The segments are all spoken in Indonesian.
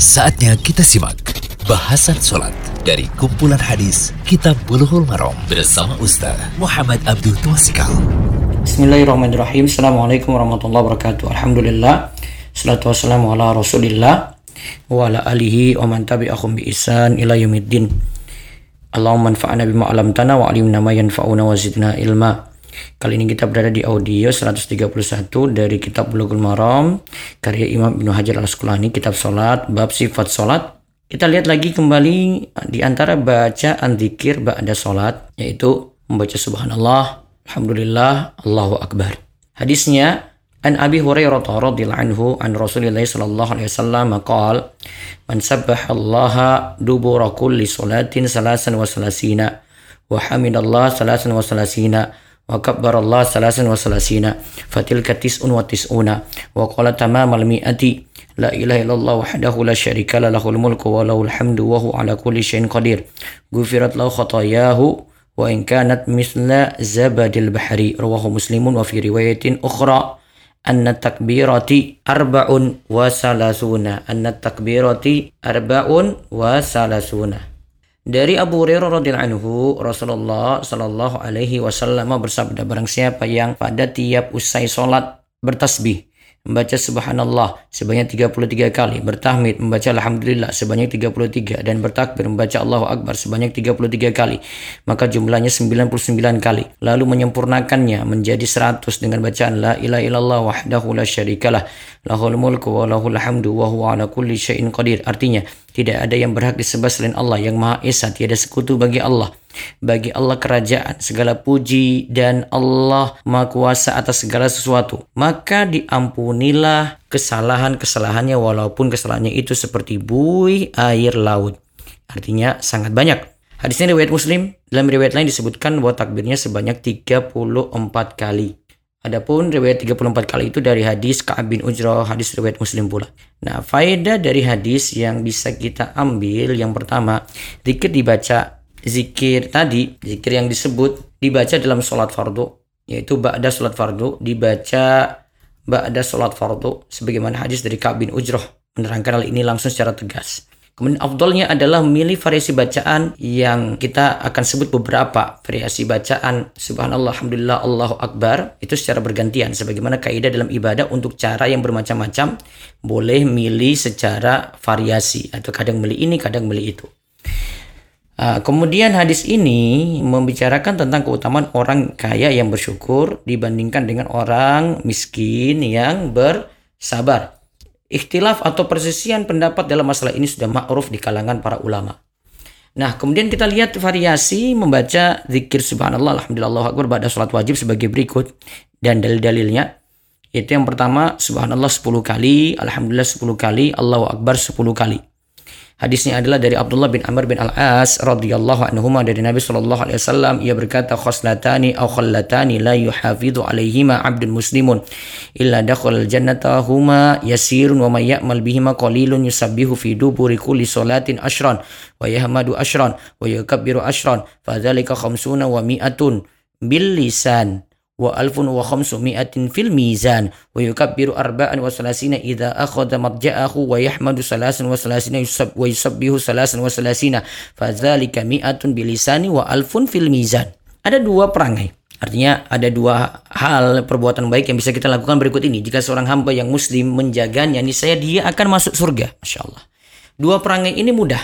Saatnya kita simak bahasan sholat dari kumpulan hadis Kitab Bulughul Maram bersama Ustaz Muhammad Abdul Twasikal. Bismillahirrahmanirrahim. Assalamualaikum warahmatullahi wabarakatuh. Alhamdulillah. Salatu wassalamu ala rasulillah wa ala alihi wa man tabi'ahum bi isan ila yaumiddin. Allahumma anfa'na bima 'allamtana wa 'allimna ma yanfa'una wa zidna ilma. Kali ini kita berada di audio 131 dari kitab Bulughul Maram karya Imam Ibnu Hajar Al-Asqalani kitab salat bab sifat salat. Kita lihat lagi kembali di antara bacaan zikir ba'da salat yaitu membaca subhanallah, alhamdulillah, Allahu akbar. Hadisnya An Abi Hurairah radhiyallahu anhu an Rasulillah sallallahu alaihi wasallam qaal Man sabbaha Allah dubura kulli salatin salasan wa salasina wa hamidallah salasan wa salasina wa kabbara Allah salasan wa salasina fatilka tis'un wa tis'una wa qala tamamal mi'ati la ilaha illallah wahdahu la syarika la lahul mulku wa lahul hamdu wa huwa ala kulli syai'in qadir gufirat lahu khatayahu wa in kanat misla zabadil bahri rawahu muslimun wa fi riwayatin ukhra anna dari Abu Hurairah radhiyallahu anhu Rasulullah sallallahu alaihi wasallam bersabda barang siapa yang pada tiap usai salat bertasbih membaca subhanallah sebanyak 33 kali, bertahmid membaca alhamdulillah sebanyak 33 dan bertakbir membaca Allahu akbar sebanyak 33 kali, maka jumlahnya 99 kali. Lalu menyempurnakannya menjadi 100 dengan bacaan la ilaha illallah wahdahu la syarikalah lahul mulku wa lahul hamdu wa huwa ala kulli syai'in qadir. Artinya, tidak ada yang berhak disembah selain Allah yang Maha Esa, tiada sekutu bagi Allah. Bagi Allah kerajaan, segala puji dan Allah Maha Kuasa atas segala sesuatu. Maka diampunilah kesalahan-kesalahannya walaupun kesalahannya itu seperti buih air laut. Artinya sangat banyak. Hadisnya riwayat Muslim, dalam riwayat lain disebutkan bahwa takbirnya sebanyak 34 kali. Adapun riwayat 34 kali itu dari hadis Ka'ab bin Ujrah, hadis riwayat Muslim pula. Nah, faedah dari hadis yang bisa kita ambil yang pertama, zikir dibaca zikir tadi, zikir yang disebut dibaca dalam sholat fardu, yaitu ba'da sholat fardu, dibaca ba'da sholat fardu, sebagaimana hadis dari Ka'ab bin Ujrah menerangkan hal ini langsung secara tegas. Kemudian afdolnya adalah memilih variasi bacaan yang kita akan sebut beberapa variasi bacaan subhanallah alhamdulillah Allahu akbar itu secara bergantian sebagaimana kaidah dalam ibadah untuk cara yang bermacam-macam boleh milih secara variasi atau kadang milih ini kadang milih itu. Uh, kemudian hadis ini membicarakan tentang keutamaan orang kaya yang bersyukur dibandingkan dengan orang miskin yang bersabar. Ikhtilaf atau persisian pendapat dalam masalah ini sudah ma'ruf di kalangan para ulama. Nah, kemudian kita lihat variasi membaca zikir subhanallah alhamdulillah akbar pada salat wajib sebagai berikut dan dalil-dalilnya. Itu yang pertama subhanallah 10 kali, alhamdulillah 10 kali, Allahu akbar 10 kali. Hadisnya adalah dari Abdullah bin Amr bin Al-As radhiyallahu anhuma dari Nabi sallallahu alaihi wasallam. Ia berkata khoslatani aw khallatani la yuhafidhu alaihima 'abdun muslimun illa dakhal jannata huma yasirun wa may ya'mal bihima qalilun yusabbihu fi duburi kulli salatin ashran wa yahmadu ashran wa yukabbiru ashran fadzalika khamsuna wa mi'atun bil lisan wa alfun wa khamsumi'atin fil mizan wa yukabbiru arba'an wa salasina idza akhadha madja'ahu wa yahmadu salasan wa salasina yusab wa yusabbihu salasan wa salasina fadzalika mi'atun bilisani wa alfun fil mizan ada dua perangai Artinya ada dua hal perbuatan baik yang bisa kita lakukan berikut ini. Jika seorang hamba yang muslim menjaganya, saya dia akan masuk surga. Masya Allah. Dua perangai ini mudah,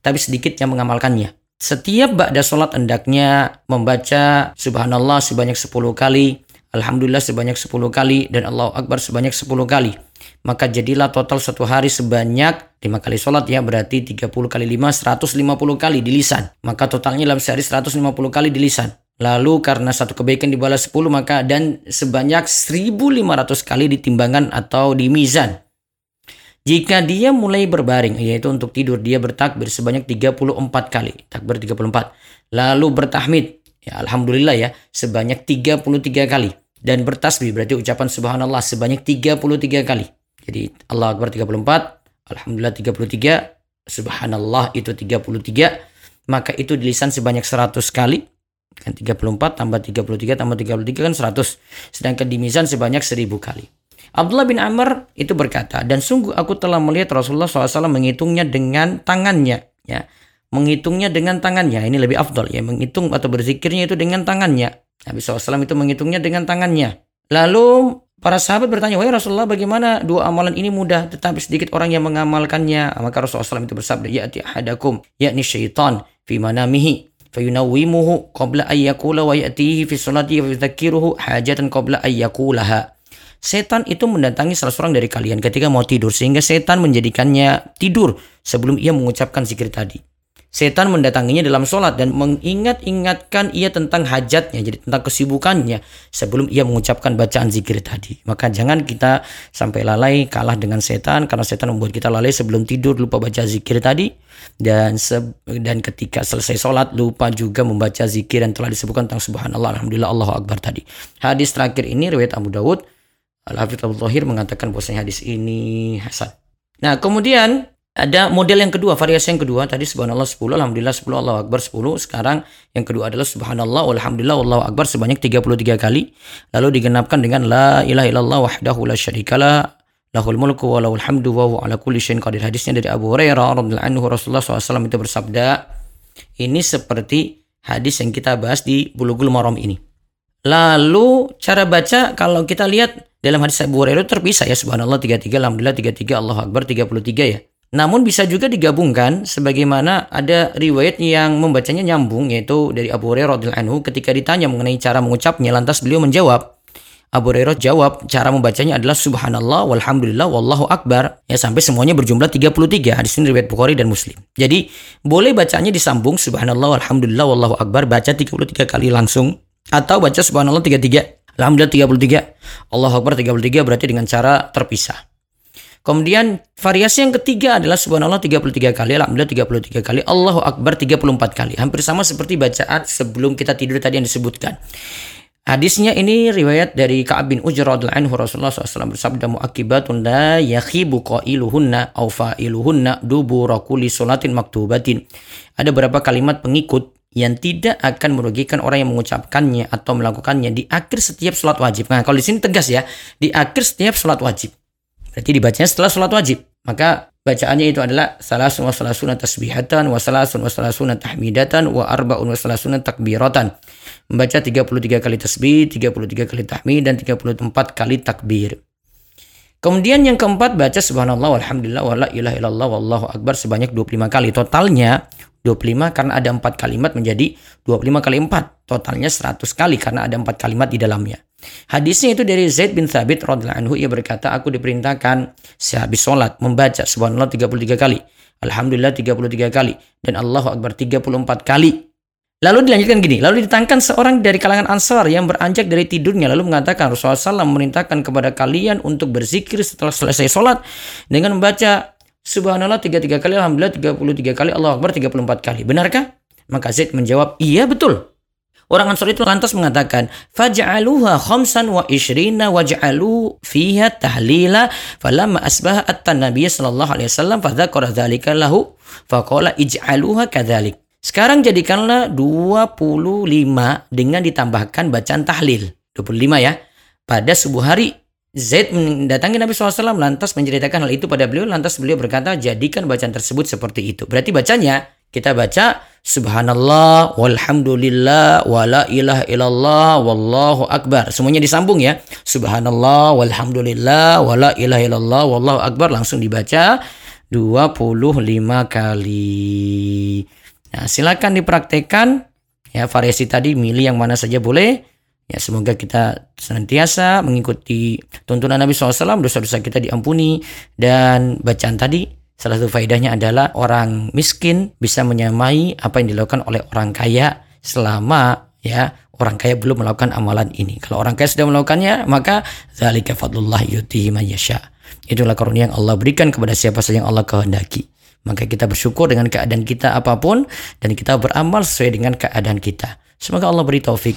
tapi sedikit yang mengamalkannya. Setiap ba'da sholat hendaknya membaca subhanallah sebanyak 10 kali, alhamdulillah sebanyak 10 kali, dan Allahu Akbar sebanyak 10 kali. Maka jadilah total satu hari sebanyak 5 kali sholat ya berarti 30 kali 5 150 kali di lisan. Maka totalnya dalam sehari 150 kali di lisan. Lalu karena satu kebaikan dibalas 10 maka dan sebanyak 1500 kali di timbangan atau di mizan. Jika dia mulai berbaring, yaitu untuk tidur, dia bertakbir sebanyak 34 kali. Takbir 34. Lalu bertahmid, ya Alhamdulillah ya, sebanyak 33 kali. Dan bertasbih, berarti ucapan subhanallah sebanyak 33 kali. Jadi Allah Akbar 34, Alhamdulillah 33, subhanallah itu 33. Maka itu di lisan sebanyak 100 kali kan 34 tambah 33 tambah 33 kan 100 sedangkan di mizan sebanyak 1000 kali Abdullah bin Amr itu berkata, dan sungguh aku telah melihat Rasulullah SAW menghitungnya dengan tangannya. Ya, menghitungnya dengan tangannya. Ini lebih afdol ya, menghitung atau berzikirnya itu dengan tangannya. Nabi SAW itu menghitungnya dengan tangannya. Lalu para sahabat bertanya, wahai Rasulullah bagaimana dua amalan ini mudah tetapi sedikit orang yang mengamalkannya. Maka Rasulullah SAW itu bersabda, ya'ti ahadakum, yakni syaitan fi manamihi fayunawwimuhu qabla ayyakula wa ya'tihi fi salati wa yudzakiruhu hajatan qabla ayyakulaha. Setan itu mendatangi salah seorang dari kalian ketika mau tidur sehingga setan menjadikannya tidur sebelum ia mengucapkan zikir tadi. Setan mendatanginya dalam sholat dan mengingat-ingatkan ia tentang hajatnya, jadi tentang kesibukannya sebelum ia mengucapkan bacaan zikir tadi. Maka jangan kita sampai lalai kalah dengan setan karena setan membuat kita lalai sebelum tidur lupa baca zikir tadi dan dan ketika selesai sholat lupa juga membaca zikir yang telah disebutkan tentang subhanallah alhamdulillah Allahu akbar tadi. Hadis terakhir ini riwayat Abu Dawud Al-Hafidh Abu mengatakan bahwasanya hadis ini hasan. Nah, kemudian ada model yang kedua, variasi yang kedua tadi subhanallah 10, alhamdulillah 10, Allahu akbar 10. Sekarang yang kedua adalah subhanallah alhamdulillah Allahu akbar sebanyak 33 kali. Lalu digenapkan dengan la ilaha illallah wahdahu la syarikalah lahul mulku wa lahul hamdu wa huwa ala kulli syai'in qadir. Hadisnya dari Abu Hurairah radhiyallahu anhu Rasulullah SAW itu bersabda, ini seperti hadis yang kita bahas di Bulughul Maram ini. Lalu cara baca kalau kita lihat dalam hadis Abu Hurairah terpisah ya subhanallah 33 alhamdulillah 33 Allahu akbar 33 ya. Namun bisa juga digabungkan sebagaimana ada riwayat yang membacanya nyambung yaitu dari Abu Hurairah radhiyallahu anhu ketika ditanya mengenai cara mengucapnya lantas beliau menjawab Abu Hurairah jawab cara membacanya adalah subhanallah walhamdulillah wallahu akbar ya sampai semuanya berjumlah 33 hadis ini riwayat Bukhari dan Muslim. Jadi boleh bacanya disambung subhanallah walhamdulillah wallahu akbar baca 33 kali langsung atau baca subhanallah 33 alhamdulillah 33 Allahu akbar 33 berarti dengan cara terpisah. Kemudian variasi yang ketiga adalah subhanallah 33 kali, alhamdulillah 33 kali, Allahu akbar 34 kali. Hampir sama seperti bacaan sebelum kita tidur tadi yang disebutkan. Hadisnya ini riwayat dari Ka'ab bin Ujr radhiyallahu anhu Rasulullah SAW bersabda muakibatun la yakhibu qailuhunna aw fa'iluhunna dubura kulli maktubatin. Ada beberapa kalimat pengikut yang tidak akan merugikan orang yang mengucapkannya atau melakukannya di akhir setiap sholat wajib. Nah, kalau di sini tegas ya, di akhir setiap sholat wajib. Berarti dibacanya setelah sholat wajib. Maka bacaannya itu adalah salasun wa salasuna tasbihatan wa salasun wa salasuna tahmidatan wa arba'un wa salasuna takbiratan. Membaca 33 kali tasbih, 33 kali tahmid dan 34 kali takbir. Kemudian yang keempat baca subhanallah walhamdulillah wala ilaha illallah wallahu akbar sebanyak 25 kali. Totalnya 25 karena ada 4 kalimat menjadi 25 kali 4. Totalnya 100 kali karena ada 4 kalimat di dalamnya. Hadisnya itu dari Zaid bin Thabit radhiyallahu anhu ia berkata aku diperintahkan sehabis sholat membaca subhanallah 33 kali, alhamdulillah 33 kali dan Allahu akbar 34 kali. Lalu dilanjutkan gini, lalu ditangkan seorang dari kalangan Ansar yang beranjak dari tidurnya lalu mengatakan Rasulullah SAW memerintahkan kepada kalian untuk berzikir setelah selesai sholat dengan membaca Subhanallah 33 kali, Alhamdulillah 33 kali, Allahu Akbar 34 kali. Benarkah? Maka Zaid menjawab, iya betul. Orang Ansor itu lantas mengatakan, "Faj'aluha khamsan wa ishrina waj'alu fiha tahlila." Falamma asbaha at-nabiy sallallahu alaihi wasallam fadzakara dzalika lahu faqala ij'aluha kadzalik. Sekarang jadikanlah 25 dengan ditambahkan bacaan tahlil. 25 ya. Pada subuh hari Zaid mendatangi Nabi SAW lantas menceritakan hal itu pada beliau lantas beliau berkata jadikan bacaan tersebut seperti itu. Berarti bacanya kita baca subhanallah walhamdulillah wala ilaha illallah wallahu akbar. Semuanya disambung ya. Subhanallah walhamdulillah wala ilaha illallah wallahu akbar langsung dibaca 25 kali. Nah, silakan dipraktekkan ya variasi tadi milih yang mana saja boleh. Ya semoga kita senantiasa mengikuti tuntunan Nabi SAW, dosa-dosa kita diampuni dan bacaan tadi Salah satu faedahnya adalah orang miskin bisa menyamai apa yang dilakukan oleh orang kaya selama ya orang kaya belum melakukan amalan ini. Kalau orang kaya sudah melakukannya, maka zalika fadlullah yutihi yasha. Itulah karunia yang Allah berikan kepada siapa saja yang Allah kehendaki. Maka kita bersyukur dengan keadaan kita apa pun dan kita beramal sesuai dengan keadaan kita. Semoga Allah beri taufik.